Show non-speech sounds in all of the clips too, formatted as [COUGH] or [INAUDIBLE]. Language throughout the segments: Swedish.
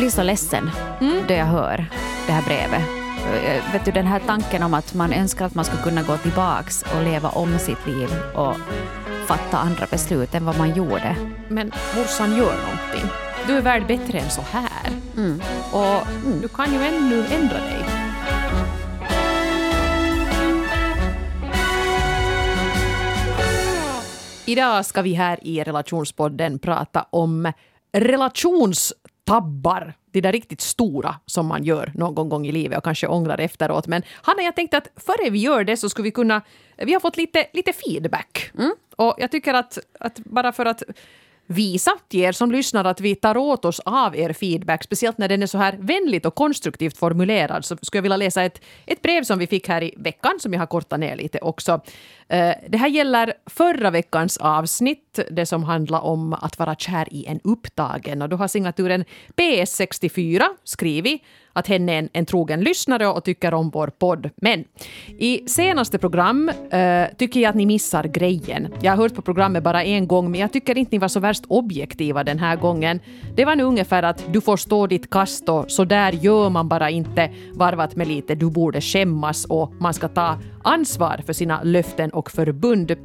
blir så ledsen mm. då jag hör det här brevet. Eh, vet du, den här tanken om att man önskar att man skulle kunna gå tillbaks och leva om sitt liv och fatta andra beslut än vad man gjorde. Men morsan, gör någonting. Du är värd bättre än så här. Mm. Och mm. du kan ju ännu ändra dig. Idag ska vi här i relationspodden prata om relationstabbar. De där riktigt stora som man gör någon gång i livet och kanske ångrar efteråt. Men Hanna, jag tänkte att före vi gör det så skulle vi kunna... Vi har fått lite, lite feedback. Mm. Och jag tycker att, att bara för att visa till er som lyssnar att vi tar åt oss av er feedback, speciellt när den är så här vänligt och konstruktivt formulerad, så skulle jag vilja läsa ett, ett brev som vi fick här i veckan, som jag har kortat ner lite också. Eh, det här gäller förra veckans avsnitt, det som handlar om att vara kär i en upptagen. Och då har signaturen PS64 skrivit att hen är en, en trogen lyssnare och tycker om vår podd. Men i senaste program uh, tycker jag att ni missar grejen. Jag har hört på programmet bara en gång, men jag tycker inte ni var så värst objektiva den här gången. Det var nu ungefär att du får stå ditt kast och så där gör man bara inte varvat med lite du borde skämmas och man ska ta ansvar för sina löften och förbund.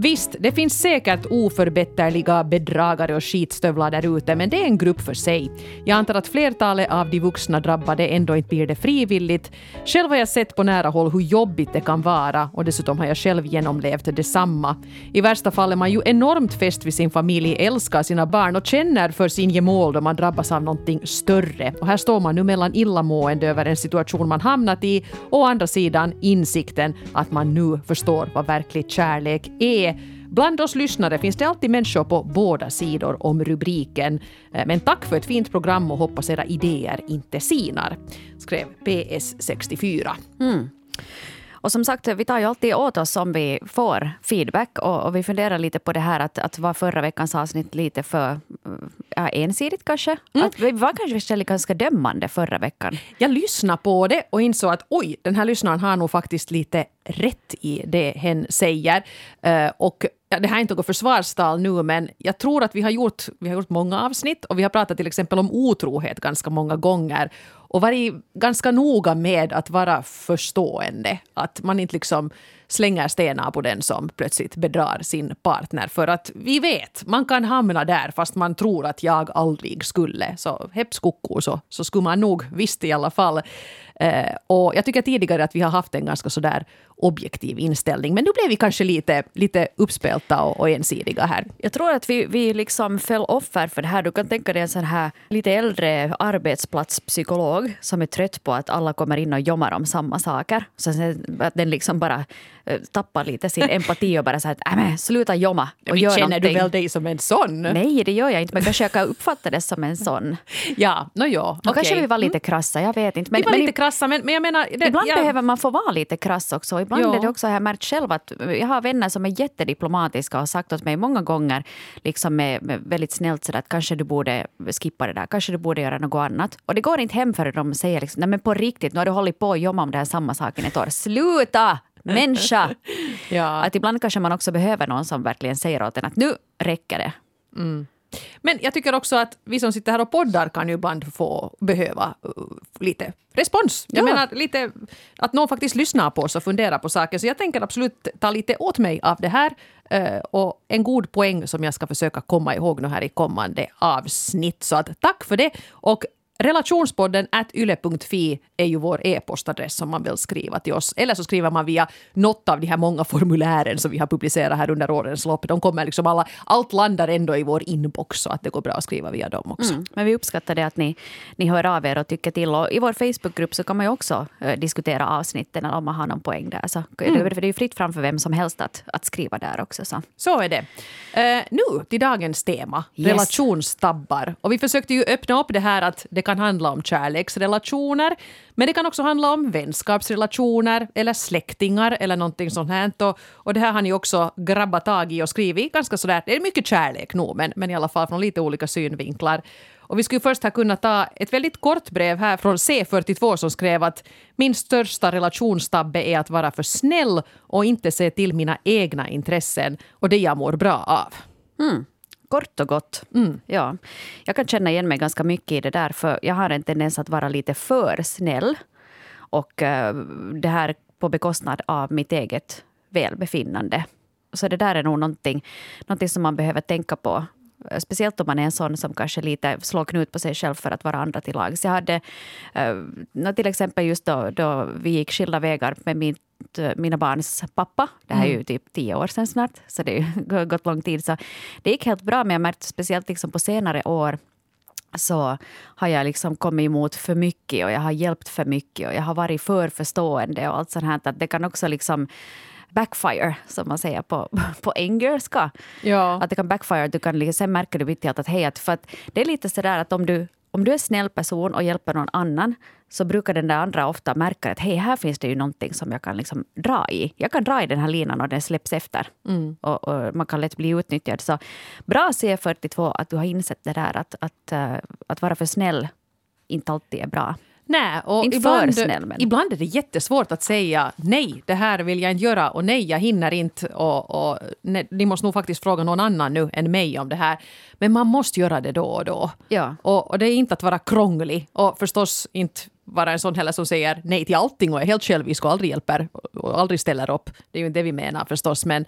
Visst, det finns säkert oförbätterliga bedragare och skitstövlar där ute, men det är en grupp för sig. Jag antar att flertalet av de vuxna drabbade ändå inte blir det frivilligt. Själv har jag sett på nära håll hur jobbigt det kan vara och dessutom har jag själv genomlevt detsamma. I värsta fall är man ju enormt fäst vid sin familj, älskar sina barn och känner för sin gemål då man drabbas av någonting större. Och här står man nu mellan illamående över en situation man hamnat i och å andra sidan insikten att man nu förstår vad verklig kärlek är Bland oss lyssnare finns det alltid människor på båda sidor om rubriken. Eh, men tack för ett fint program och hoppas era idéer inte sinar, skrev PS64. Mm. Och som sagt, vi tar ju alltid åt oss om vi får feedback och, och vi funderar lite på det här att, att var förra veckans avsnitt lite för ja, ensidigt kanske? Mm. Att vi var kanske ganska dömande förra veckan. Jag lyssnade på det och insåg att oj, den här lyssnaren har nog faktiskt lite rätt i det hen säger. Uh, och ja, det här är inte något försvarstal nu, men jag tror att vi har, gjort, vi har gjort många avsnitt och vi har pratat till exempel om otrohet ganska många gånger och varit ganska noga med att vara förstående. Att man inte liksom slänger stenar på den som plötsligt bedrar sin partner. För att vi vet, man kan hamna där fast man tror att jag aldrig skulle. Så heps så, så skulle man nog visst i alla fall. Eh, och jag tycker tidigare att vi har haft en ganska sådär objektiv inställning. Men nu blev vi kanske lite, lite uppspelta och, och ensidiga här. Jag tror att vi, vi liksom föll offer för det här. Du kan tänka dig en sån här lite äldre arbetsplatspsykolog som är trött på att alla kommer in och jommar om samma saker. Så att den liksom bara Eh, tappar lite sin [LAUGHS] empati och bara säger att äh, sluta jomma och gör Känner någonting. du väl dig som en sån? Nej, det gör jag inte. Men kanske jag kan uppfatta det som en [LAUGHS] sån. Ja, no, ja. Okay. kanske vi var lite mm. krassa, jag vet inte. Men, vi var men, lite krassa, men, men jag menar... Det, ibland ja. behöver man få vara lite krass också. Ibland jo. är det också, jag har märkt själv att jag har vänner som är jättediplomatiska och har sagt åt mig många gånger, liksom med, med väldigt snällt sådär att kanske du borde skippa det där, kanske du borde göra något annat. Och det går inte hem förrän de säger liksom, nej men på riktigt, nu har du hållit på att jobba om den här samma saken ett år. Sluta! människa. [LAUGHS] ja. Att ibland kanske man också behöver någon som verkligen säger åt en att nu räcker det. Mm. Men jag tycker också att vi som sitter här och poddar kan ju ibland få behöva uh, lite respons. Jag ja. menar lite att någon faktiskt lyssnar på oss och funderar på saker. Så jag tänker absolut ta lite åt mig av det här. Uh, och en god poäng som jag ska försöka komma ihåg nu här i kommande avsnitt. Så att tack för det. Och Relationspodden at yle.fi är ju vår e-postadress som man vill skriva till oss. Eller så skriver man via något av de här många formulären som vi har publicerat här under årens lopp. De kommer liksom alla, allt landar ändå i vår inbox så att det går bra att skriva via dem också. Mm, men vi uppskattar det att ni, ni hör av er och tycker till. Och I vår Facebookgrupp så kan man ju också uh, diskutera avsnitten om man har någon poäng där. Så, mm. det, är ju fritt fram för vem som helst att, att skriva där också. Så, så är det. Uh, nu till dagens tema, yes. relationstabbar. Och vi försökte ju öppna upp det här att det kan handla om kärleksrelationer, men det kan också handla om vänskapsrelationer eller släktingar eller någonting sånt här. Och, och det här har ni också grabbat tag i och skrivit ganska sådär, det är mycket kärlek nog, men, men i alla fall från lite olika synvinklar. Och vi skulle först ha kunnat ta ett väldigt kort brev här från C42 som skrev att min största relationstabbe är att vara för snäll och inte se till mina egna intressen och det jag mår bra av. Mm. Kort och gott. Mm. Ja. Jag kan känna igen mig ganska mycket i det där, för jag har en tendens att vara lite för snäll. Och uh, det här på bekostnad av mitt eget välbefinnande. Så det där är nog någonting, någonting som man behöver tänka på. Speciellt om man är en sån som kanske lite slår knut på sig själv för att vara andra till lags. Jag hade uh, till exempel just då, då vi gick skilda vägar med min mina barns pappa. Det här är ju mm. typ tio år sedan snart, så det har [LAUGHS] gått lång tid. Så det gick helt bra, men jag märkte speciellt liksom på senare år så har jag liksom kommit emot för mycket och jag har hjälpt för mycket och jag har varit för förstående och allt sånt här. Att det kan också liksom backfire, som man säger på, [LAUGHS] på engelska. Ja. Att det kan backfire. Du kan liksom, sen märker du mitt i allt att hej, för att det är lite sådär att om du om du är snäll person och hjälper någon annan så brukar den där andra ofta märka att hej, här finns det ju någonting som jag kan liksom dra i. Jag kan dra i den här linan och den släpps efter. Mm. Och, och, man kan lätt bli utnyttjad. Så bra C42 att du har insett det där att, att, att, att vara för snäll inte alltid är bra. Nej, och inte ibland, snäll, men... ibland är det jättesvårt att säga nej, det här vill jag inte göra och nej, jag hinner inte och, och nej, ni måste nog faktiskt fråga någon annan nu än mig om det här. Men man måste göra det då och då. Ja. Och, och det är inte att vara krånglig och förstås inte vara en sån heller som säger nej till allting och är helt självisk och aldrig hjälper och aldrig ställer upp. Det är ju inte det vi menar förstås, men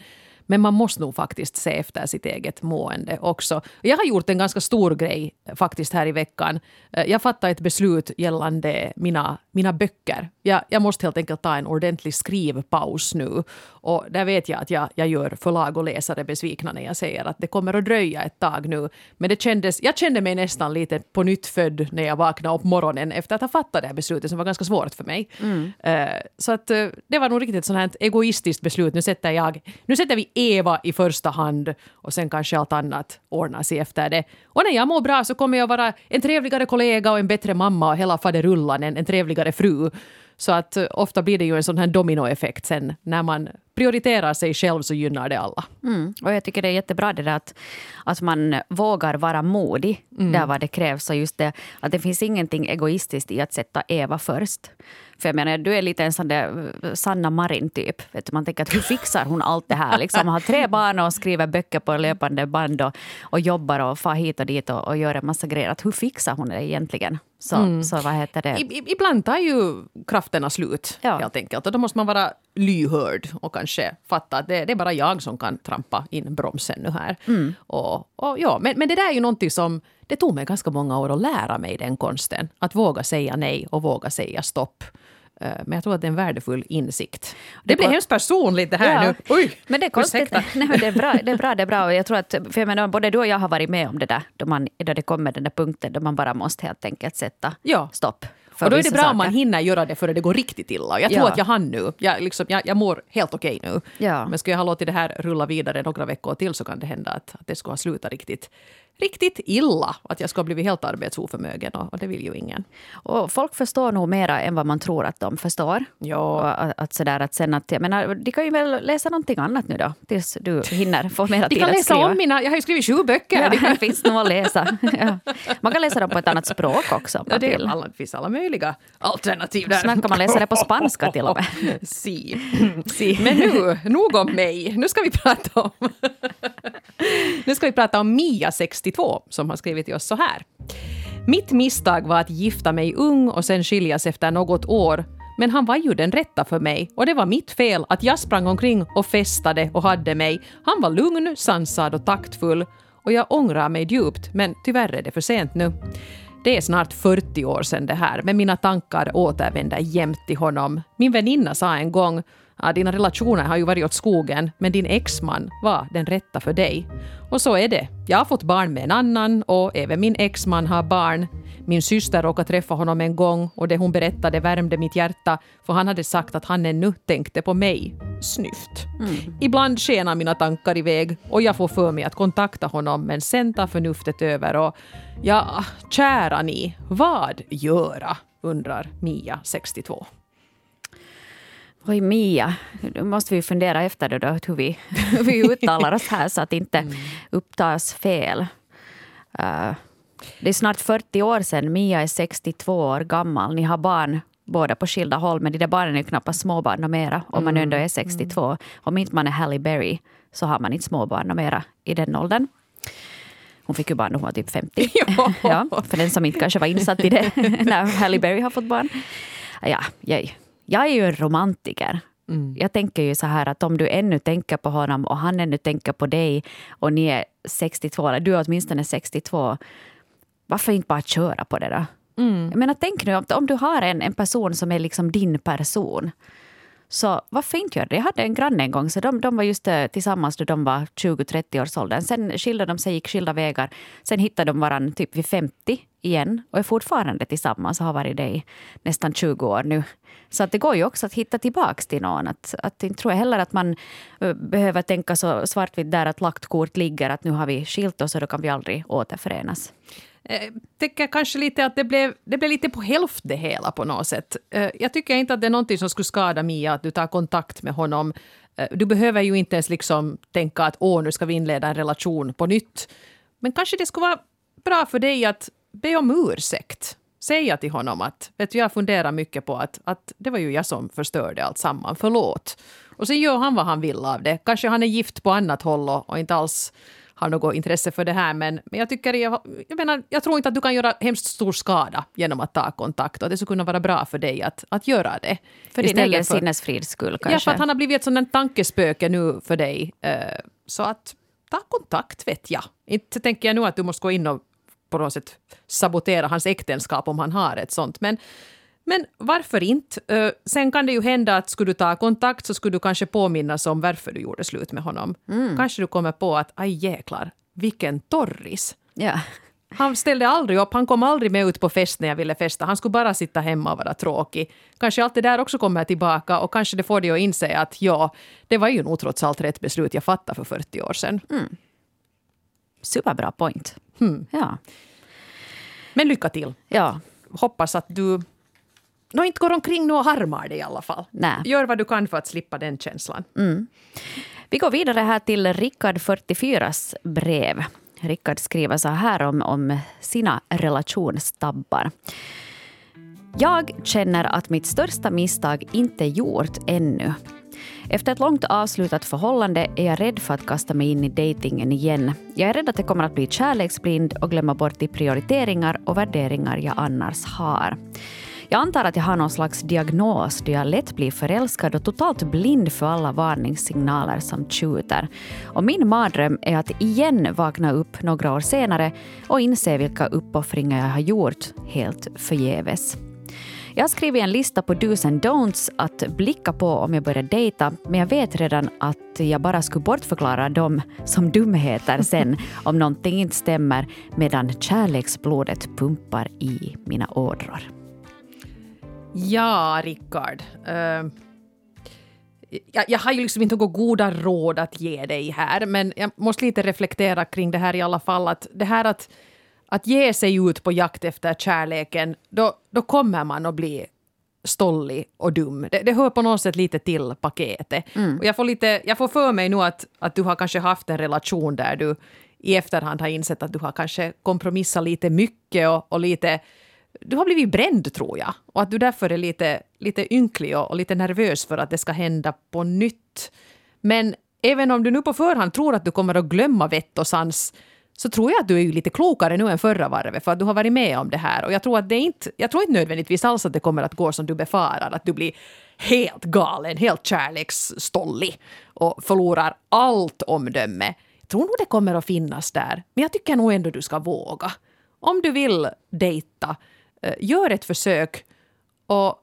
men man måste nog faktiskt se efter sitt eget mående också. Jag har gjort en ganska stor grej faktiskt här i veckan. Eh, jag fattade ett beslut gällande mina, mina böcker. Jag, jag måste helt enkelt ta en ordentlig skrivpaus nu. Och där vet jag att jag, jag gör förlag och läsare besvikna när jag säger att det kommer att dröja ett tag nu. Men det kändes, jag kände mig nästan lite på nytt när jag vaknade upp morgonen efter att ha fattat det här beslutet som var ganska svårt för mig. Mm. Uh, så att uh, det var nog riktigt ett sånt här egoistiskt beslut. Nu sätter, jag, nu sätter vi Eva i första hand och sen kanske allt annat ordnar sig efter det. Och när jag mår bra så kommer jag vara en trevligare kollega och en bättre mamma och hela faderullan, en, en trevligare fru. Så att uh, ofta blir det ju en sån här dominoeffekt sen när man prioriterar sig själv så gynnar det alla. Mm. Och jag tycker det är jättebra det där att, att man vågar vara modig mm. där vad det krävs. Och just det, att det finns ingenting egoistiskt i att sätta Eva först. För jag menar, du är lite en sån där eh, Sanna Marin-typ. Man tänker att hur fixar hon allt det här? Liksom, har tre barn och skriver böcker på löpande band och, och jobbar och far hit och dit och, och gör en massa grejer. Att hur fixar hon det egentligen? Så, mm. så vad heter det? I, ibland tar ju krafterna slut, ja. helt enkelt. Och då måste man vara lyhörd och kanske fatta att det, det, är bara jag som kan trampa in bromsen nu här. Mm. Och, och, ja, men, men det där är ju någonting som det tog mig ganska många år att lära mig den konsten. Att våga säga nej och våga säga stopp. Eh, men jag tror att det är en värdefull insikt. Det, det blir hemskt personligt det här ja. nu. Oj, men det är konstigt. [LAUGHS] Nej, det, är bra, det är bra. Det är bra. Jag tror att, för jag menar, både du och jag har varit med om det där, då, man, då det kommer den där punkten då man bara måste helt enkelt sätta ja. stopp. Och då är det bra om man hinner göra det före det går riktigt illa. Jag tror ja. att jag hann nu. Jag, liksom, jag, jag mår helt okej nu. Ja. Men skulle jag ha låtit det här rulla vidare några veckor till så kan det hända att, att det skulle ha slutat riktigt riktigt illa att jag ska blivit helt arbetsoförmögen och, och det vill ju ingen. Och folk förstår nog mera än vad man tror att de förstår. Ja. att, att sådär att sen att, jag menar, de kan ju väl läsa någonting annat nu då, tills du hinner få mera tid att skriva. De kan läsa om mina, jag har ju skrivit sju böcker. Ja, det [LAUGHS] finns nog att läsa. Ja. Man kan läsa dem på ett annat språk också om ja, det, vill. Alla, det finns alla möjliga alternativ där. Snart kan man läsa det på spanska till och med. [LAUGHS] si. si. Men nu, nog om mig. Nu ska vi prata om [LAUGHS] nu ska vi prata om Mia, 62, som har skrivit till oss så här. Mitt misstag var att gifta mig ung och sen skiljas efter något år. Men han var ju den rätta för mig och det var mitt fel att jag sprang omkring och festade och hade mig. Han var lugn, sansad och taktfull och jag ångrar mig djupt, men tyvärr är det för sent nu. Det är snart 40 år sedan det här, men mina tankar återvänder jämt till honom. Min väninna sa en gång Ja, dina relationer har ju varit åt skogen, men din exman var den rätta för dig. Och så är det. Jag har fått barn med en annan och även min exman har barn. Min syster råkade träffa honom en gång och det hon berättade värmde mitt hjärta för han hade sagt att han ännu tänkte på mig. Snyft. Mm. Ibland skenar mina tankar iväg och jag får för mig att kontakta honom men sen tar förnuftet över och ja, kära ni, vad göra? undrar Mia, 62. Oj, Mia, nu måste vi fundera efter det då, hur vi, hur vi uttalar oss här så att inte mm. upptas fel. Uh, det är snart 40 år sedan. Mia är 62 år gammal. Ni har barn båda på skilda håll, men de där barnen är ju knappast småbarn mera om man ändå är 62. Mm. Om inte man är Halle Berry så har man inte småbarn mera i den åldern. Hon fick ju barn när hon var typ 50. [LAUGHS] ja, för den som inte kanske var insatt i det [LAUGHS] när Halle Berry har fått barn. Ja, jag, jag är ju en romantiker. Mm. Jag tänker ju så här att om du ännu tänker på honom och han ännu tänker på dig och ni är 62, eller du är åtminstone 62, varför inte bara köra på det då? Mm. Jag menar, tänk nu om du har en, en person som är liksom din person. Så varför inte göra det? Jag hade en granne en gång, så de, de var just eh, tillsammans då de var 20-30 års åldern. Sen skilde de sig, gick skilda vägar. Sen hittade de varandra typ vid 50 igen och är fortfarande tillsammans och har varit det i nästan 20 år nu. Så att det går ju också att hitta tillbaka till någon. Att, att inte tror jag heller att man eh, behöver tänka så svartvitt där att lagt kort ligger, att nu har vi skilt oss och då kan vi aldrig återförenas. Jag tycker kanske lite att det blev, det blev lite på hälft det hela på något sätt. Eh, jag tycker inte att det är någonting som skulle skada Mia att du tar kontakt med honom. Du behöver ju inte ens liksom tänka att åh, nu ska vi inleda en relation på nytt. Men kanske det skulle vara bra för dig att be om ursäkt. Säga till honom att vet du, jag funderar mycket på att, att det var ju jag som förstörde allt samman. Förlåt. Och sen gör han vad han vill av det. Kanske han är gift på annat håll och, och inte alls har något intresse för det här. Men, men jag, tycker, jag, jag, menar, jag tror inte att du kan göra hemskt stor skada genom att ta kontakt. Och det skulle kunna vara bra för dig att, att göra det. För din egen sinnesfrids skull kanske? Ja, för att han har blivit ett sådant tankespöke nu för dig. Eh, så att ta kontakt vet jag. Inte tänker jag nu att du måste gå in och på något sätt sabotera hans äktenskap om han har ett sånt. Men men varför inte? Uh, sen kan det ju hända att skulle du ta kontakt så skulle du kanske påminnas om varför du gjorde slut med honom. Mm. Kanske du kommer på att aj jäklar, vilken torris. Ja. Han ställde aldrig upp, han kom aldrig med ut på fest när jag ville festa. Han skulle bara sitta hemma och vara tråkig. Kanske allt det där också kommer tillbaka och kanske det får dig att inse att ja, det var ju nog trots allt rätt beslut jag fattade för 40 år sedan. Mm. Superbra point. Mm. Ja. Men lycka till. Ja. Hoppas att du no, inte går omkring nu och harmar det i alla fall. Nä. Gör vad du kan för att slippa den känslan. Mm. Vi går vidare här till Rickard 44s brev. Rickard skriver så här om, om sina relationstabbar. Jag känner att mitt största misstag inte gjort ännu. Efter ett långt avslutat förhållande är jag rädd för att kasta mig in i dejtingen igen. Jag är rädd att jag kommer att bli kärleksblind och glömma bort de prioriteringar och värderingar jag annars har. Jag antar att jag har någon slags diagnos då jag lätt blir förälskad och totalt blind för alla varningssignaler som tjuter. Och min mardröm är att igen vakna upp några år senare och inse vilka uppoffringar jag har gjort helt förgäves. Jag har skrivit en lista på dos and don'ts att blicka på om jag börjar dejta men jag vet redan att jag bara skulle bortförklara dem som dumheter sen [LAUGHS] om någonting inte stämmer medan kärleksblodet pumpar i mina ådror. Ja, Rickard. Uh, jag, jag, har ju liksom inte några goda råd att ge dig här, men jag måste lite reflektera kring det här i alla fall. Att det här att, att ge sig ut på jakt efter kärleken, då, då kommer man att bli stollig och dum. Det, det hör på något sätt lite till paketet. Mm. Och jag, får lite, jag får för mig nu att, att du har kanske haft en relation där du i efterhand har insett att du har kanske kompromissat lite mycket och, och lite du har blivit bränd tror jag. Och att du därför är lite, lite ynklig och, och lite nervös för att det ska hända på nytt. Men även om du nu på förhand tror att du kommer att glömma vett och sans så tror jag att du är lite klokare nu än förra varvet för att du har varit med om det här. Och jag tror att det inte, jag tror inte nödvändigtvis alls att det kommer att gå som du befarar. Att du blir helt galen, helt kärleksstollig och förlorar allt omdöme. Jag tror nog det kommer att finnas där. Men jag tycker nog ändå du ska våga. Om du vill dejta eh, gör ett försök och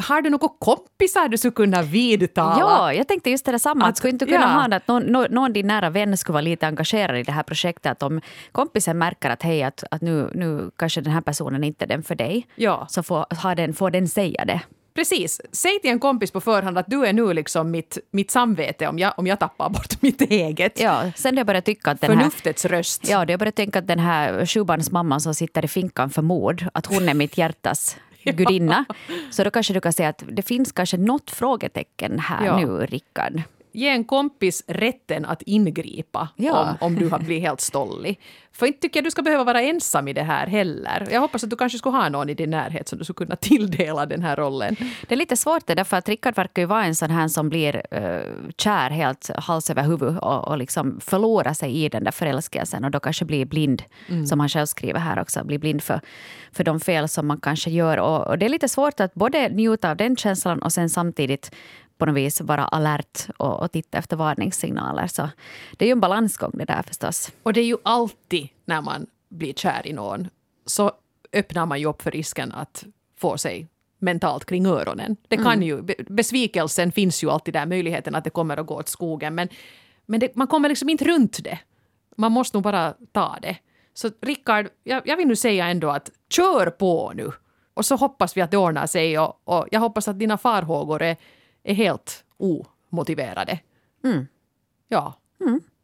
har du några kompisar du skulle kunna vidtala? Ja, jag tänkte just det samma. Att, skulle inte kunna ja. ha att någon, någon, din nära vän skulle vara lite engagerad i det här projektet. Att om kompisen märker att hej, att, att nu, nu kanske den här personen inte är den för dig. Ja. Så får, har den, får den säga det. Precis. Säg till en kompis på förhand att du är nu liksom mitt, mitt samvete om jag, om jag tappar bort [LAUGHS] mitt eget. Ja, sen jag började tycka att den Förnuftets här, röst. Ja, jag började tänka att den här sjubarnsmamman som sitter i finkan för mord, att hon är mitt hjärtas gudinna. Så då kanske du kan säga att det finns kanske något frågetecken här ja. nu, Rickard. Ge en kompis rätten att ingripa Ja. om, om du har blivit helt stollig. För inte tycker jag du ska behöva vara ensam i det här heller. Jag hoppas att du kanske skulle ha någon i din närhet som du skulle kunna [LAUGHS] tilldela den här rollen. Det är lite svårt det därför att Rickard verkar ju vara en sån här som blir uh, kär helt hals över huvud och, och liksom förlorar sig i den där förälskelsen och då kanske blir blind, som han själv skriver här också, blir blind för, för de fel som man kanske gör. Och, och det är lite svårt att både njuta av den känslan och sen samtidigt på något vis vara alert och, och titta efter varningssignaler. Så det är ju en balansgång det där förstås. Och det är ju alltid när man blir kär i någon så öppnar man ju upp för risken att få sig mentalt kring öronen. Det kan ju, be- besvikelsen finns ju alltid där, möjligheten att det kommer att gå åt skogen. Men, men det, man kommer liksom inte runt det. Man måste nog bara ta det. Så Rickard, jag, jag vill nu säga ändå att kör på nu. Och så hoppas vi att det ordnar sig och, och jag hoppas att dina farhågor är, är helt omotiverade. Ja.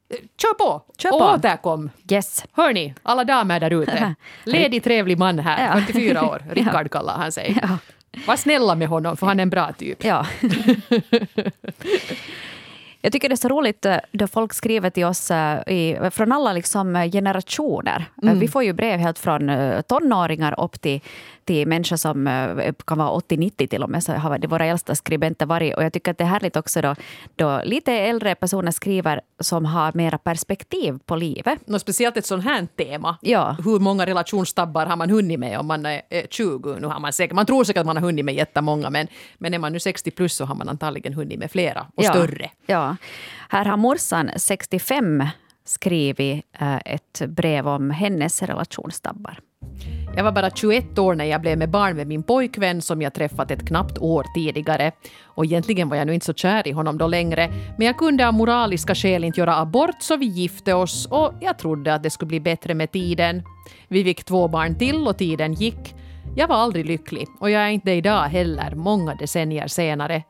Eh, Kör på! Kör på. återkom! Yes. Hörni, alla damer där ute. [LAUGHS] Ledig, trevlig man här, Ja. 44 år. [LAUGHS] Rickard kallar han sig. Ja. Var snälla med honom, för han är en bra typ. Ja. [LAUGHS] Jag tycker det är så roligt eh, då folk skriver till oss eh, i, från alla liksom eh, generationer. Eh, Vi får ju brev helt från tonåringar upp till, till människor som eh, kan vara 80-90 till och med. Så har det våra äldsta skribenter varit. Och jag tycker att det är härligt också då, då lite äldre personer skriver som har mera perspektiv på livet. Något speciellt ett sånt här tema. Ja. Hur många relationstabbar har man hunnit med om man är är 20? Nu har man, säkert, man tror säkert att man har hunnit med jättemånga men, men är man nu 60 plus så har man antagligen hunnit med flera och ja. större. Ja. Här har morsan, 65, skrivit eh, ett brev om hennes relationstabbar. Jag var bara 21 år när jag blev med barn med min pojkvän som jag träffat ett knappt år tidigare. Och egentligen var jag nu inte så kär i honom då längre, men jag kunde av moraliska skäl inte göra abort så vi gifte oss och jag trodde att det skulle bli bättre med tiden. Vi fick två barn till och tiden gick. Jag var aldrig lycklig och jag är inte det idag heller, många decennier senare.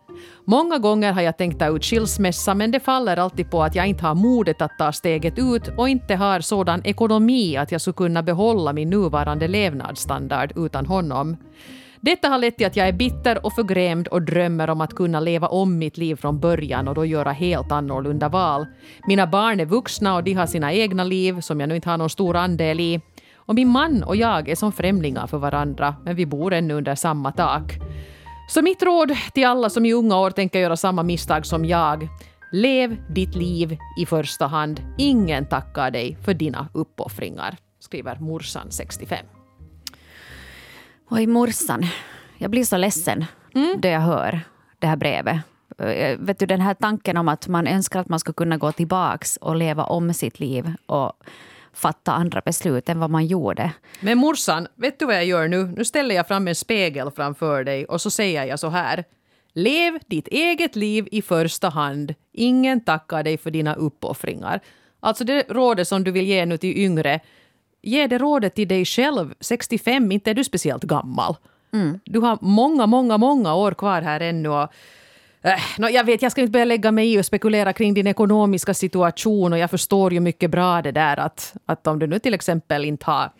Många gånger har jag tänkt ta ut skilsmässa men det faller alltid på att jag inte har modet att ta steget ut och inte har sådan ekonomi att jag skulle kunna behålla min nuvarande levnadsstandard utan honom. Detta har lett till att jag är bitter och förgrämd och drömmer om att kunna leva om mitt liv från början och då göra helt annorlunda val. Mina barn är vuxna och de har sina egna liv som jag nu inte har någon stor andel i. Och min man och jag är som främlingar för varandra, men vi bor ännu under samma tak. Så mitt råd till alla som i unga år tänker göra samma misstag som jag. Lev ditt liv i första hand. Ingen tackar dig för dina uppoffringar, skriver morsan 65. Oj, morsan. Jag blir så ledsen Mm. då jag hör det här brevet. Eh, Vet du, den här tanken om att man önskar att man skulle kunna gå tillbaks och leva om sitt liv och fatta andra beslut än vad man gjorde. Men morsan, vet du vad jag gör nu? Nu ställer jag fram en spegel framför dig och så säger jag så här. Lev ditt eget liv i första hand. Ingen tackar dig för dina uppoffringar. Alltså det rådet som du vill ge nu till yngre, ge det rådet till dig själv. 65, inte är du speciellt gammal. Du har många, många, många år kvar här ännu. Och, äh, no, jag vet, jag ska inte börja lägga mig i och spekulera kring din ekonomiska situation och jag förstår ju mycket bra det där att, att om du nu till exempel inte har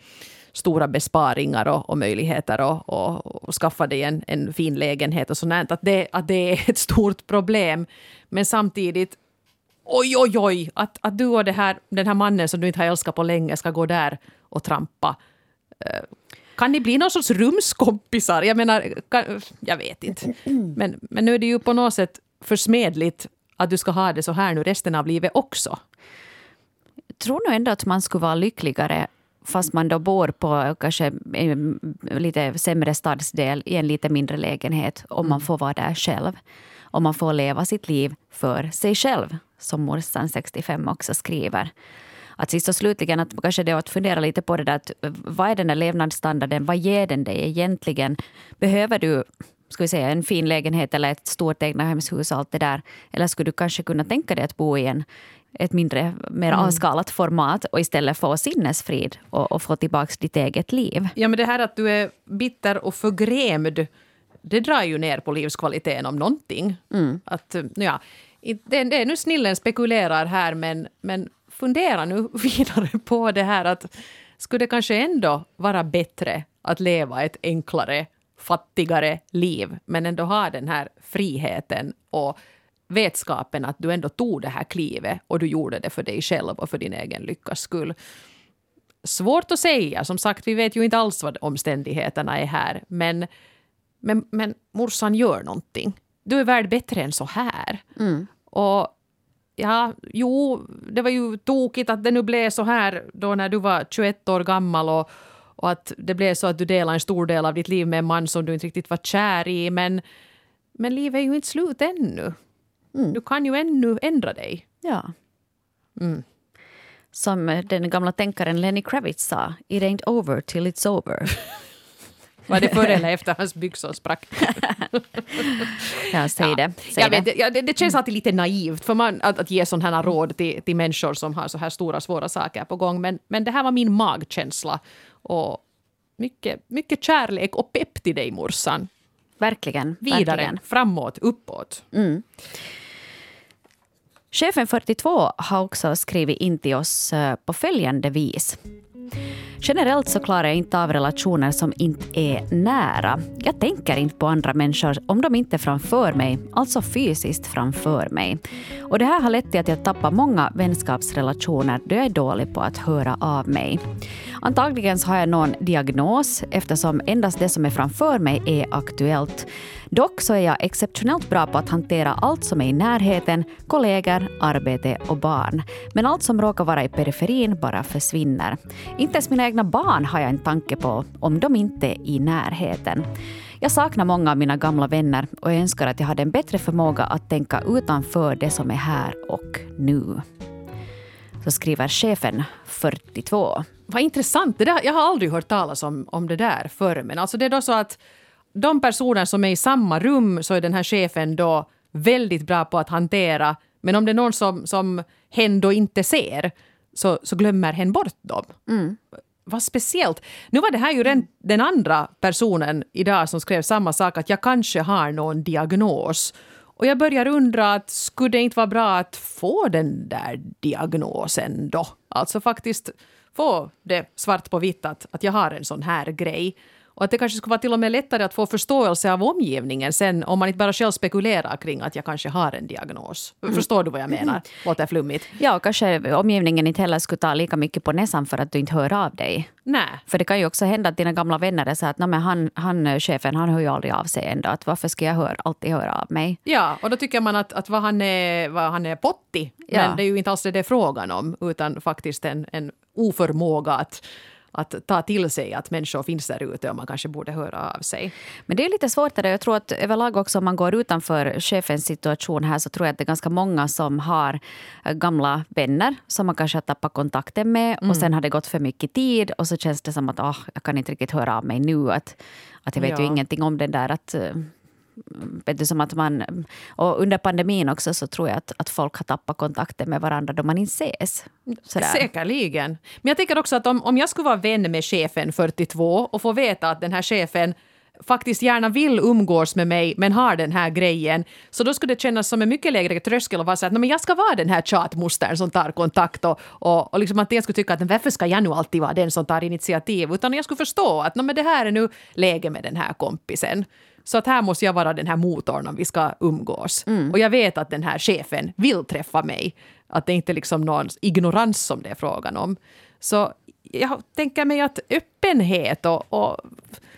stora besparingar och, och möjligheter och, och, och skaffa dig en, en fin lägenhet och sånt, att det, att det är ett stort problem. Men samtidigt, oj, oj, oj, att, att du och det här, den här mannen som du inte har älskat på länge ska gå där och trampa. Eh, kan ni bli någon sorts rumskompisar? Jag menar, kan, jag vet inte. Men, men nu är det ju på något sätt försmedligt att du ska ha det så här nu resten av livet också. Jag tror nog ändå att man skulle vara lyckligare fast man då bor på kanske en lite sämre stadsdel i en lite mindre lägenhet om man får vara där själv. Om man får leva sitt liv för sig själv, som morsan 65 också skriver. Att sist och slutligen att kanske det är att fundera lite på det där att vad är den där levnadsstandarden, vad ger den dig egentligen? Behöver du ska vi säga, en fin lägenhet eller ett stort egnahemshus och allt det där? Eller skulle du kanske kunna tänka dig att bo i en, ett mindre, mer avskalat format och istället få sinnesfrid och, och få tillbaka ditt eget liv? Ja, men det här att du är bitter och förgrämd, det drar ju ner på livskvaliteten om någonting. Att, ja, det, det är nu snillen spekulerar här, men, men fundera nu [LAUGHS] vidare på det här att skulle det kanske ändå vara bättre att leva ett enklare, fattigare liv, men ändå ha den här friheten och vetskapen att du ändå tog det här klivet och du gjorde det för dig själv och för din egen lyckas skull. Svårt att säga. Som sagt, vi vet ju inte alls vad omständigheterna är här. Men, men, men morsan gör någonting. Du är värd bättre än så här. Mm. Och ja, jo, det var ju tokigt att det nu blev så här då när du var 21 år gammal och, och att det blev så att du delade en stor del av ditt liv med en man som du inte riktigt var kär i. Men, men livet är ju inte slut ännu. Mm. Du kan ju ännu ändra dig. Ja. Mm. Som den gamla tänkaren Lenny Kravitz sa, it ain't over till it's over. [LAUGHS] Var det före [LAUGHS] eller efter hans byxor sprack? [LAUGHS] ja, säg det. Säg jag det. ja, det, det känns alltid lite naivt för man, att, att ge sådana här råd till, till människor som har så här stora svåra saker på gång. Men, men det här var min magkänsla. Och mycket, mycket kärlek och pepp till dig morsan. Verkligen. Vidare, verkligen. framåt, uppåt. Mm. Chefen 42 har också skrivit in till oss eh, på följande vis. Generellt så klarar jag inte av relationer som inte är nära. Jag tänker inte på andra människor om de inte är framför mig, alltså fysiskt framför mig. Och det här har lett till att jag tappar många vänskapsrelationer då jag är dålig på att höra av mig. Antagligen så har jag någon diagnos eftersom endast det som är framför mig är aktuellt. Dock så är jag exceptionellt bra på att hantera allt som är i närheten, kollegor, arbete och barn. Men allt som råkar vara i periferin bara försvinner. Inte ens mina egna barn har jag en tanke på om de inte är i närheten. Jag saknar många av mina gamla vänner och jag önskar att jag hade en bättre förmåga att tänka utanför det som är här och nu. Så skriver chefen 42. Vad intressant. Det där, jag har aldrig hört talas om, om det där förr. Men alltså det är då så att de personer som är i samma rum så är den här chefen då väldigt bra på att hantera. Men om det är någon som, som hen då inte ser så, så glömmer hen bort dem. Mm. Vad speciellt. Nu var det här ju den, den andra personen idag som skrev samma sak, att jag kanske har någon diagnos. Och jag börjar undra, att skulle det inte vara bra att få den där diagnosen då? Alltså faktiskt få det svart på vitt att, att jag har en sån här grej. Och att det kanske skulle vara till och med lättare att få förståelse av omgivningen sen om man inte bara själv spekulerar kring att jag kanske har en diagnos. Förstår du vad jag menar? Låter flummigt. Ja, och kanske omgivningen inte heller skulle ta lika mycket på näsan för att du inte hör av dig. Nej. För det kan ju också hända att dina gamla vänner är så att "Nå, men han, han, chefen han hör ju aldrig av sig ändå. Att varför ska jag hör, alltid höra av mig? Ja, och då tycker man att, att vad han är, vad han är pottig. Ja. Men det är ju inte alls det det är frågan om, utan faktiskt en, en oförmåga att, att ta till sig att människor finns där ute och man kanske borde höra av sig. Men det är lite svårare. Jag tror att överlag också om man går utanför chefens situation här så tror jag att det är ganska många som har eh, gamla vänner som man kanske har tappat kontakten med och sen har det gått för mycket tid och så känns det som att oh, jag kan inte riktigt höra av mig nu. Att, att jag vet ju Ja. ingenting om den där att eh, vet du, som att man, och under pandemin också så tror jag att, att folk har tappat kontakten med varandra då man inte ses. Sådär. Säkerligen. Men jag tänker också att om, om jag skulle vara vän med chefen 42 och få veta att den här chefen faktiskt gärna vill umgås med mig men har den här grejen. Så då skulle det kännas som en mycket lägre tröskel att vara så att men jag ska vara den här tjatmostern som tar kontakt och, och, och liksom att jag skulle tycka att varför ska jag nu alltid vara den som tar initiativ? Utan jag skulle förstå att men det här är nu läge med den här kompisen. Så att här måste jag vara den här motorn om vi ska umgås. Och jag vet att den här chefen vill träffa mig. Att det inte är liksom någon ignorans som det är frågan om. Så jag tänker mig att öppenhet och, och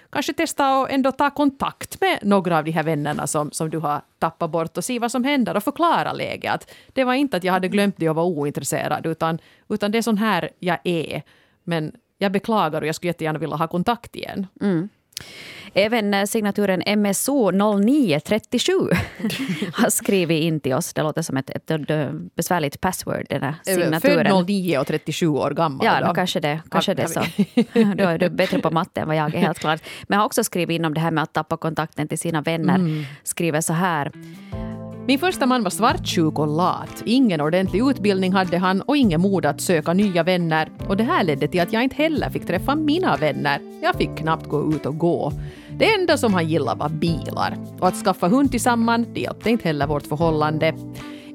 kanske testa att ändå ta kontakt med några av de här vännerna som, som du har tappat bort och se vad som händer och förklara läget. Att det var inte att jag hade glömt det och var ointresserad utan, utan det är sån här jag är. Men jag beklagar och jag skulle jättegärna vilja ha kontakt igen. Även eh, signaturen MSO 0937 [LAUGHS] har skrivit in till oss. Det låter som ett, ett, ett besvärligt password, den här signaturen. Född 09 och 37 år gammal. Ja, då. kanske det. Kanske det så. Då är du bättre på matte än vad jag är, helt klart. Men jag har också skrivit in om det här med att tappa kontakten till sina vänner. Mm. Skriver så här. Min första man var svartsjuk och lat. Ingen ordentlig utbildning hade han och ingen mod att söka nya vänner. Och det här ledde till att jag inte heller fick träffa mina vänner. Jag fick knappt gå ut och gå. Det enda som han gillade var bilar. Och att skaffa hund tillsammans, det hjälpte inte heller vårt förhållande.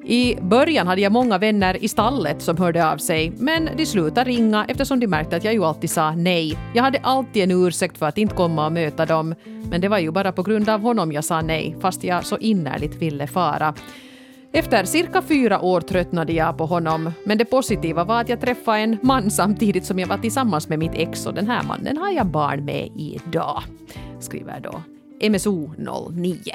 I början hade jag många vänner i stallet som hörde av sig, men de slutade ringa eftersom de märkte att jag ju alltid sa nej. Jag hade alltid en ursäkt för att inte komma och möta dem, men det var ju bara på grund av honom jag sa nej, fast jag så innerligt ville fara. Efter cirka fyra år tröttnade jag på honom, men det positiva var att jag träffade en man samtidigt som jag var tillsammans med mitt ex och den här mannen har jag barn med idag. Skriver då MSO09.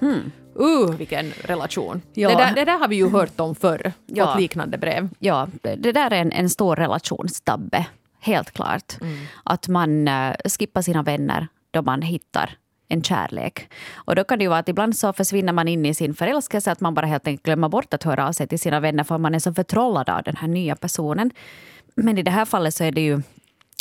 Hmm. Uh, vilken relation. Ja. Det, där, det där har vi ju hört om förr, ja. fått liknande brev. Ja, det där är en, en stor relationstabbe, helt klart. Mm. Att man uh, skippar sina vänner då man hittar en kärlek. Och då kan det ju vara att ibland så försvinner man in i sin förälskelse, att man bara helt enkelt glömmer bort att höra av sig till sina vänner för man är så förtrollad av den här nya personen. Men i det här fallet så är det ju,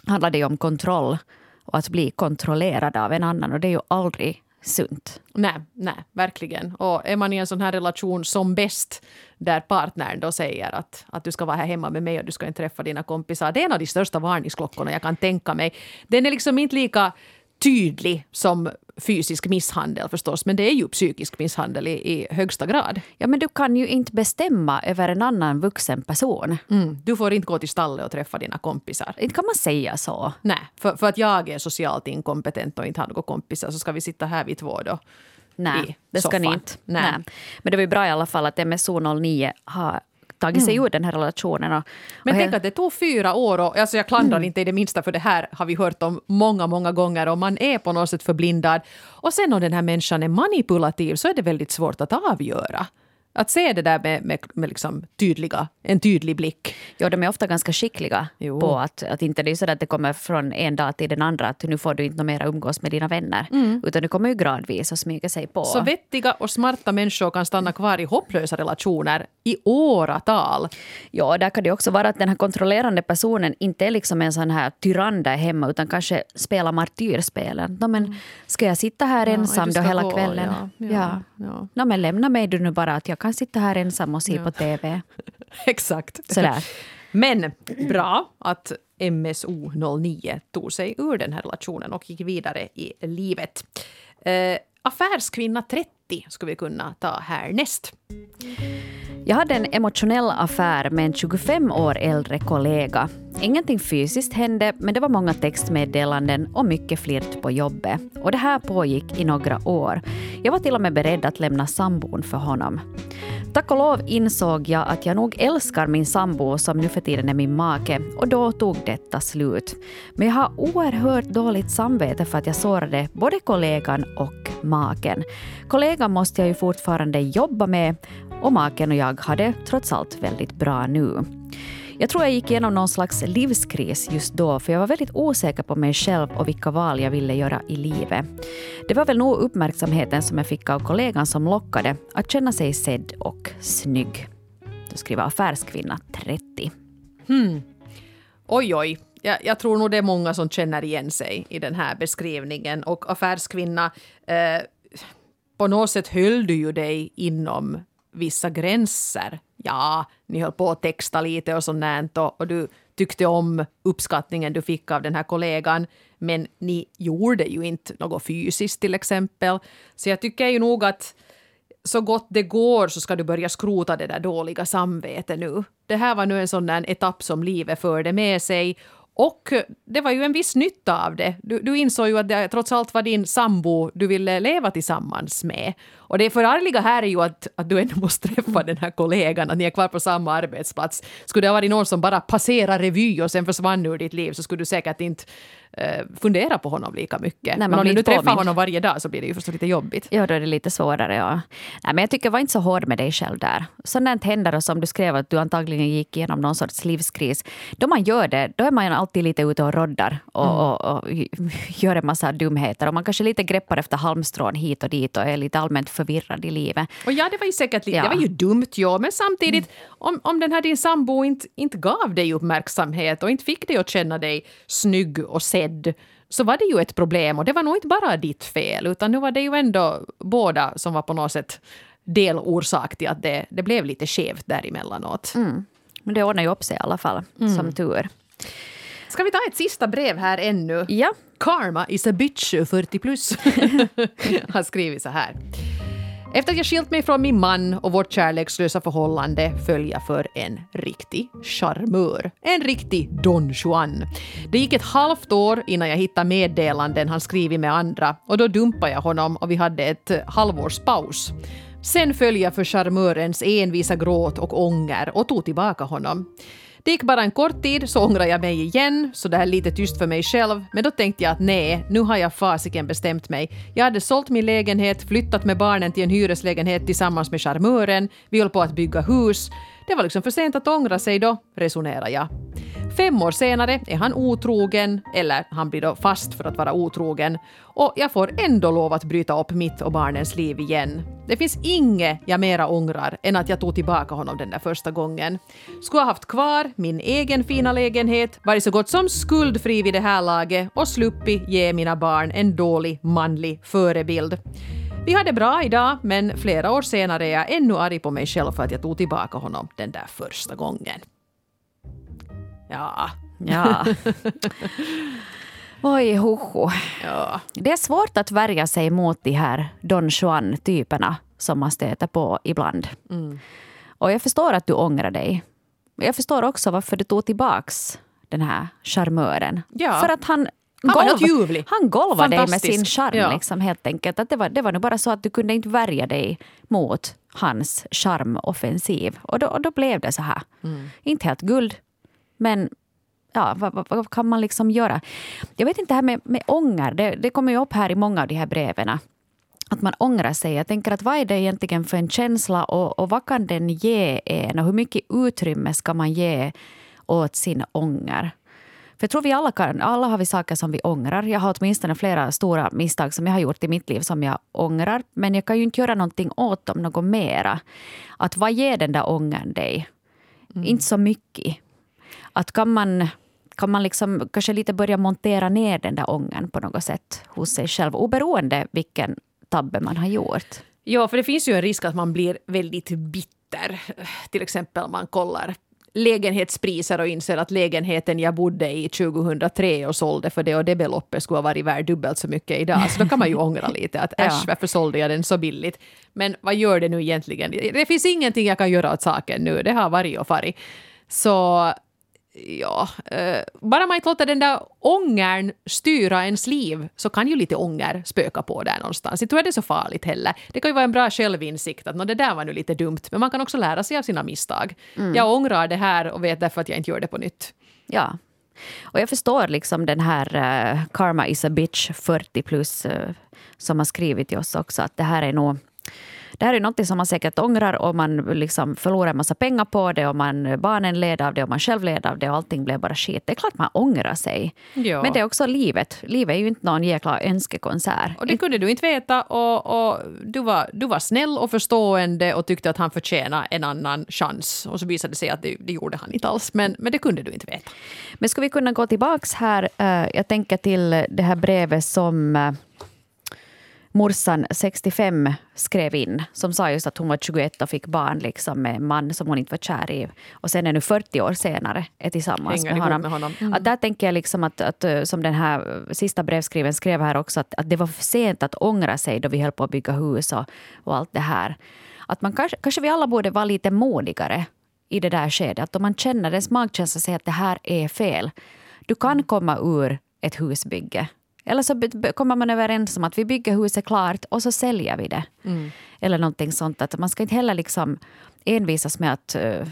handlar det ju om kontroll och att bli kontrollerad av en annan och det är ju aldrig sunt. Nej, nej, verkligen. Och är man i en sån här relation som bäst där partnern då säger att, att du ska vara här hemma med mig och du ska inte träffa dina kompisar. Det är en av de största varningsklockorna jag kan tänka mig. Den är liksom inte lika tydlig som fysisk misshandel förstås, men det är ju psykisk misshandel i, i högsta grad. Ja, men du kan ju inte bestämma över en annan vuxen person. Mm. Du får inte gå till stallet och träffa dina kompisar. Inte kan man säga så. Nej, för, för att jag är socialt inkompetent och inte har några kompisar så ska vi sitta här vi två då. Nej, det ska ni inte. Nej. Nej. Men det var ju bra i alla fall att MSO09 har tagit sig mm. ur den här relationen. Och, Men och tänk att det tog fyra år och alltså jag klandrar mm. inte i det minsta för det här har vi hört om många, många gånger och man är på något sätt förblindad. Och sen om den här människan är manipulativ så är det väldigt svårt att avgöra. Att se det där med, med, med liksom tydliga, en tydlig blick. Ja, de är ofta ganska skickliga jo. på att, att inte det är så att det kommer från en dag till den andra att nu får du inte mer umgås med dina vänner. Mm. Utan det kommer ju gradvis att smyga sig på. Så vettiga och smarta människor kan stanna kvar i hopplösa relationer i åratal. Ja, där kan det också vara att den här kontrollerande personen inte är liksom en sån här tyrann där hemma utan kanske spelar martyrspelen. No, men, ska jag sitta här ja, ensam då hela gå, kvällen? Ja, ja, ja. No, men lämna mig du nu bara att jag kan sitta här ensam och se ja. på TV. [LAUGHS] Exakt. Sådär. Men bra att MSO09 tog sig ur den här relationen och gick vidare i livet. Eh, affärskvinna 30 skulle vi kunna ta härnäst. Jag hade en emotionell affär med en 25 år äldre kollega. Ingenting fysiskt hände, men det var många textmeddelanden och mycket flirt på jobbet. Och det här pågick i några år. Jag var till och med beredd att lämna sambon för honom. Tack och lov insåg jag att jag nog älskar min sambo som nu för tiden är min make och då tog detta slut. Men jag har oerhört dåligt samvete för att jag sårade både kollegan och maken. Kollegan måste jag ju fortfarande jobba med och maken och jag hade trots allt väldigt bra nu. Jag tror jag gick igenom någon slags livskris just då, för jag var väldigt osäker på mig själv och vilka val jag ville göra i livet. Det var väl nog uppmärksamheten som jag fick av kollegan som lockade att känna sig sedd och snygg. Då skriver affärskvinna 30. Hmm. Oj, oj. Jag, jag, tror nog det är många som känner igen sig i den här beskrivningen. Och affärskvinna, eh, på något sätt höll du ju dig inom vissa gränser. Ja, ni höll på att texta lite och sånt och, och du tyckte om uppskattningen du fick av den här kollegan. Men ni gjorde ju inte något fysiskt till exempel. Så jag tycker ju nog att så gott det går så ska du börja skrota det där dåliga samvetet nu. Det här var nu en sån där etapp som livet förde med sig och eh, det var ju en viss nytta av det. Du, du insåg ju att det trots allt var din sambo du ville leva tillsammans med. Och det förargliga här är ju att, att du ändå måste träffa den här kollegan, att ni är kvar på samma arbetsplats. Skulle det ha varit någon som bara passerar revy och sen försvann ur ditt liv så skulle du säkert inte eh, fundera på honom lika mycket. Nej, men om du nu träffar honom varje dag så blir det ju förstås lite jobbigt. Ja, då är det lite svårare. Ja. Nej, men jag tycker, var inte så hård med dig själv där. Sådant händer och som du skrev att du antagligen gick igenom någon sorts livskris. Då man gör det, då är man alltid lite ute och roddar och, mm. och, och [LAUGHS] gör en massa dumheter. Och man kanske lite greppar efter halmstrån hit och dit och är lite allmänt förvirrad i livet. Och ja, det var ju säkert lite, ja. det var ju dumt, ja. Men samtidigt, mm. om, om den här din sambo inte, inte gav dig uppmärksamhet och inte fick dig att känna dig snygg och sedd så var det ju ett problem och det var nog inte bara ditt fel utan nu var det ju ändå båda som var på något sätt delorsak till att det, det blev lite skevt däremellanåt. Mm. Men det ordnar ju upp sig i alla fall, mm. som tur. Ska vi ta ett sista brev här ännu? Ja. Karma is a bitch 40 plus [LAUGHS] har skrivit så här. Efter att jag skilt mig från min man och vårt kärlekslösa förhållande föll jag för en riktig charmör. En riktig Don Juan. Det gick ett halvt år innan jag hittade meddelanden han skrivit med andra och då dumpade jag honom och vi hade ett halvårs paus. Sen föll jag för charmörens envisa gråt och ånger och tog tillbaka honom. Det gick bara en kort tid så ångrade jag mig igen, så där lite tyst för mig själv, men då tänkte jag att nej, nu har jag fasiken bestämt mig. Jag hade sålt min lägenhet, flyttat med barnen till en hyreslägenhet tillsammans med charmören, vi höll på att bygga hus. Det var liksom för sent att ångra sig då, resonerar jag. Fem år senare är han otrogen, eller han blir då fast för att vara otrogen, och jag får ändå lov att bryta upp mitt och barnens liv igen. Det finns inget jag mera ångrar än att jag tog tillbaka honom den där första gången. Skulle ha haft kvar min egen fina lägenhet, varit så gott som skuldfri vid det här laget och sluppit ge mina barn en dålig manlig förebild. Vi hade bra idag, men flera år senare är jag ännu arg på mig själv för att jag tog tillbaka honom den där första gången. Ja. Ja. [LAUGHS] Oj, hoho. Ja. Det är svårt att värja sig mot de här Don Juan-typerna som man stöter på ibland. Mm. Och jag förstår att du ångrar dig. Jag förstår också varför du tog tillbaks den här charmören. Ja. För att han Han var golv- helt ljuvlig. Han golvade dig med sin charm Ja. liksom, helt enkelt. Att det, var, det var nog bara så att du kunde inte värja dig mot hans charmoffensiv. Och då, och då blev det så här. Mm. Inte helt guld, men ja, vad, vad, vad kan man liksom göra? Jag vet inte, det här med, med ånger, det, det kommer ju upp här i många av de här breven. Att man ångrar sig. Jag tänker att vad är det egentligen för en känsla och, och vad kan den ge en? Och hur mycket utrymme ska man ge åt sin ånger? För jag tror vi alla kan, alla har vi saker som vi ångrar. Jag har åtminstone flera stora misstag som jag har gjort i mitt liv som jag ångrar. Men jag kan ju inte göra någonting åt dem något mera. Att vad ger den där ångern dig? Inte så mycket. Att kan man, kan man liksom kanske lite börja montera ner den där ångern på något sätt hos sig själv, oberoende vilken tabbe man har gjort. Ja, för det finns ju en risk att man blir väldigt bitter. Till exempel om man kollar lägenhetspriser och inser att lägenheten jag bodde i 2003 och sålde för det och det beloppet skulle ha varit värd dubbelt så mycket idag. Så då kan man ju [LAUGHS] ångra lite att äsch, varför sålde jag den så billigt? Men vad gör det nu egentligen? Det finns ingenting jag kan göra åt saken nu. Det har varit och farit. Så ja, eh, bara man inte låter den där ångern styra ens liv så kan ju lite ånger spöka på där någonstans. Jag tror det är så farligt heller. Det kan ju vara en bra självinsikt att "Nå, det där var nu lite dumt, men man kan också lära sig av sina misstag. Jag ångrar det här och vet därför att jag inte gör det på nytt. Ja. Och jag förstår liksom den här eh, Karma is a bitch 40 plus eh, som har skrivit till oss också att det här är nog det här är något som man säkert ångrar och man liksom förlorar en massa pengar på det och man, barnen led av det och man själv led av det och allting blev bara skit. Det är klart man ångrar sig. Ja. Men det är också livet. Livet är ju inte någon jäkla önskekonsert. Och det kunde du inte veta och, och du, var, du var snäll och förstående och tyckte att han förtjänade en annan chans. Och så visade det sig att det, det gjorde han inte alls, men, men det kunde du inte veta. Men ska vi kunna gå tillbaks här? eh, Jag tänker till det här brevet som eh, morsan 65 skrev in. Som sa just att hon var 21 och fick barn liksom, med en man som hon inte var kär i. Och sen är nu 40 år senare är tillsammans Hänger med honom. med honom. Mm. Att där tänker jag liksom att, att, eh, som den här sista brevskriven skrev här också, att, att det var för sent att ångra sig då vi höll på att bygga hus och, och allt det här. Att man kanske, kanske vi alla borde vara lite modigare i det där skedet. Att om man känner, ens magkänsla säger att det här är fel. Du kan komma ur ett husbygge. Eller så kommer man överens om att vi bygger huset klart och så säljer vi det. Eller någonting sånt. Att man ska inte heller liksom envisas med att uh,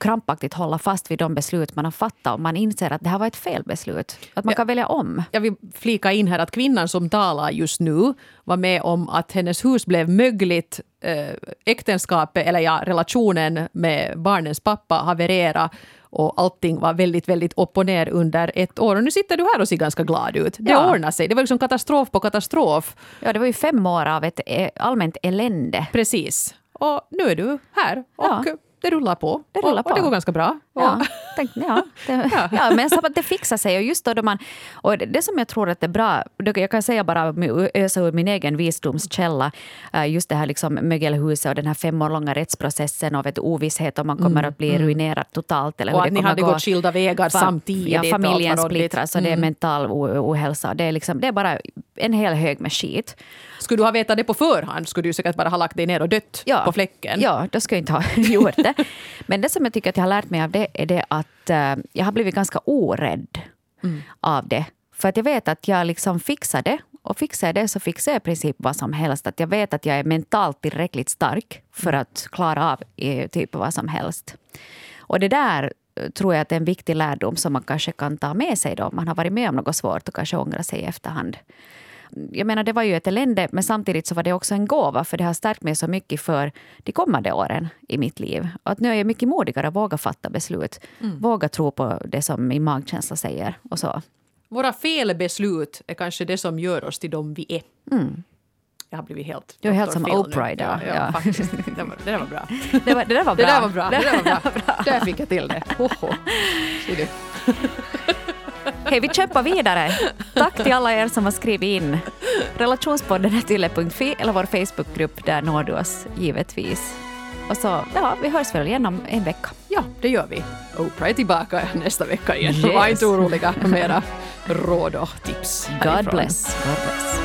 krampaktigt hålla fast vid de beslut man har fattat om man inser att det här var ett fel beslut. Att man Ja. kan välja om. Jag vill flika in här att kvinnan som talar just nu var med om att hennes hus blev mögligt. Eh, äktenskapet, eller ja, relationen med barnens pappa havererade och allting var väldigt, väldigt upp och ner under ett år. Och nu sitter du här och ser ganska glad ut. Det Ja. ordnar sig. Det var liksom katastrof på katastrof. Ja, det var ju fem år av ett eh, allmänt elände. Precis. Och nu är du här och Ja. det rullar på. Det rullar och, och det på. går ganska bra. Ja, Och, tänk, ja, det, [LAUGHS] ja. men så att det fixar sig. Och just då, då man, och det, det som jag tror att är bra, det- jag kan säga bara ösa ur min egen visdomskälla, eh, just det här liksom mögelhuset och den här fem år långa rättsprocessen och vet, ovisshet om man kommer att bli ruinerad totalt. Eller och hur att det ni hade gå. gått skilda vägar Fa- samtidigt. Ja, familjen splittras och det är mental o- ohälsa. Det är, liksom, det är bara en hel hög med skit. Skulle du ha vetat det på förhand skulle du säkert bara ha lagt dig ner och dött Ja. på fläcken. Ja, då ska jag inte ha [LAUGHS] gjort det. Men det som jag tycker att jag har lärt mig av det är det att eh, jag har blivit ganska orädd av det. För att jag vet att jag liksom fixar det Och fixar jag det så fixar jag i princip vad som helst. Att jag vet att jag är mentalt tillräckligt stark för att klara av typ vad som helst. Och det där eh, tror jag att är en viktig lärdom som man kanske kan ta med sig då man har varit med om något svårt och kanske ångrar sig i efterhand. Jag menar, det var ju ett elände, men samtidigt så var det också en gåva för det har stärkt mig så mycket för de kommande åren i mitt liv. Och att nu är jag mycket modigare att våga fatta beslut. Mm. Våga tro på det som min magkänsla säger och så. Våra felbeslut är kanske det som gör oss till de vi är. Mm. Jag har blivit helt Du är helt som Oprah idag. Ja, ja, faktiskt. Det, var, det där var bra. Det, var, det där var bra. Det där var bra. Det där var bra. [LAUGHS] där fick jag till det. Hoho. [LAUGHS] Hej, vi kämpar vidare. Tack till alla er som har skrivit in. Relationspodden är tyle.fi eller vår Facebookgrupp, där når du oss givetvis. Och så, ja, vi hörs väl igen om en vecka. Ja, det gör vi. Oprah är tillbaka nästa vecka igen. Yes. Var inte oroliga. Mera råd och tips. God bless. God bless.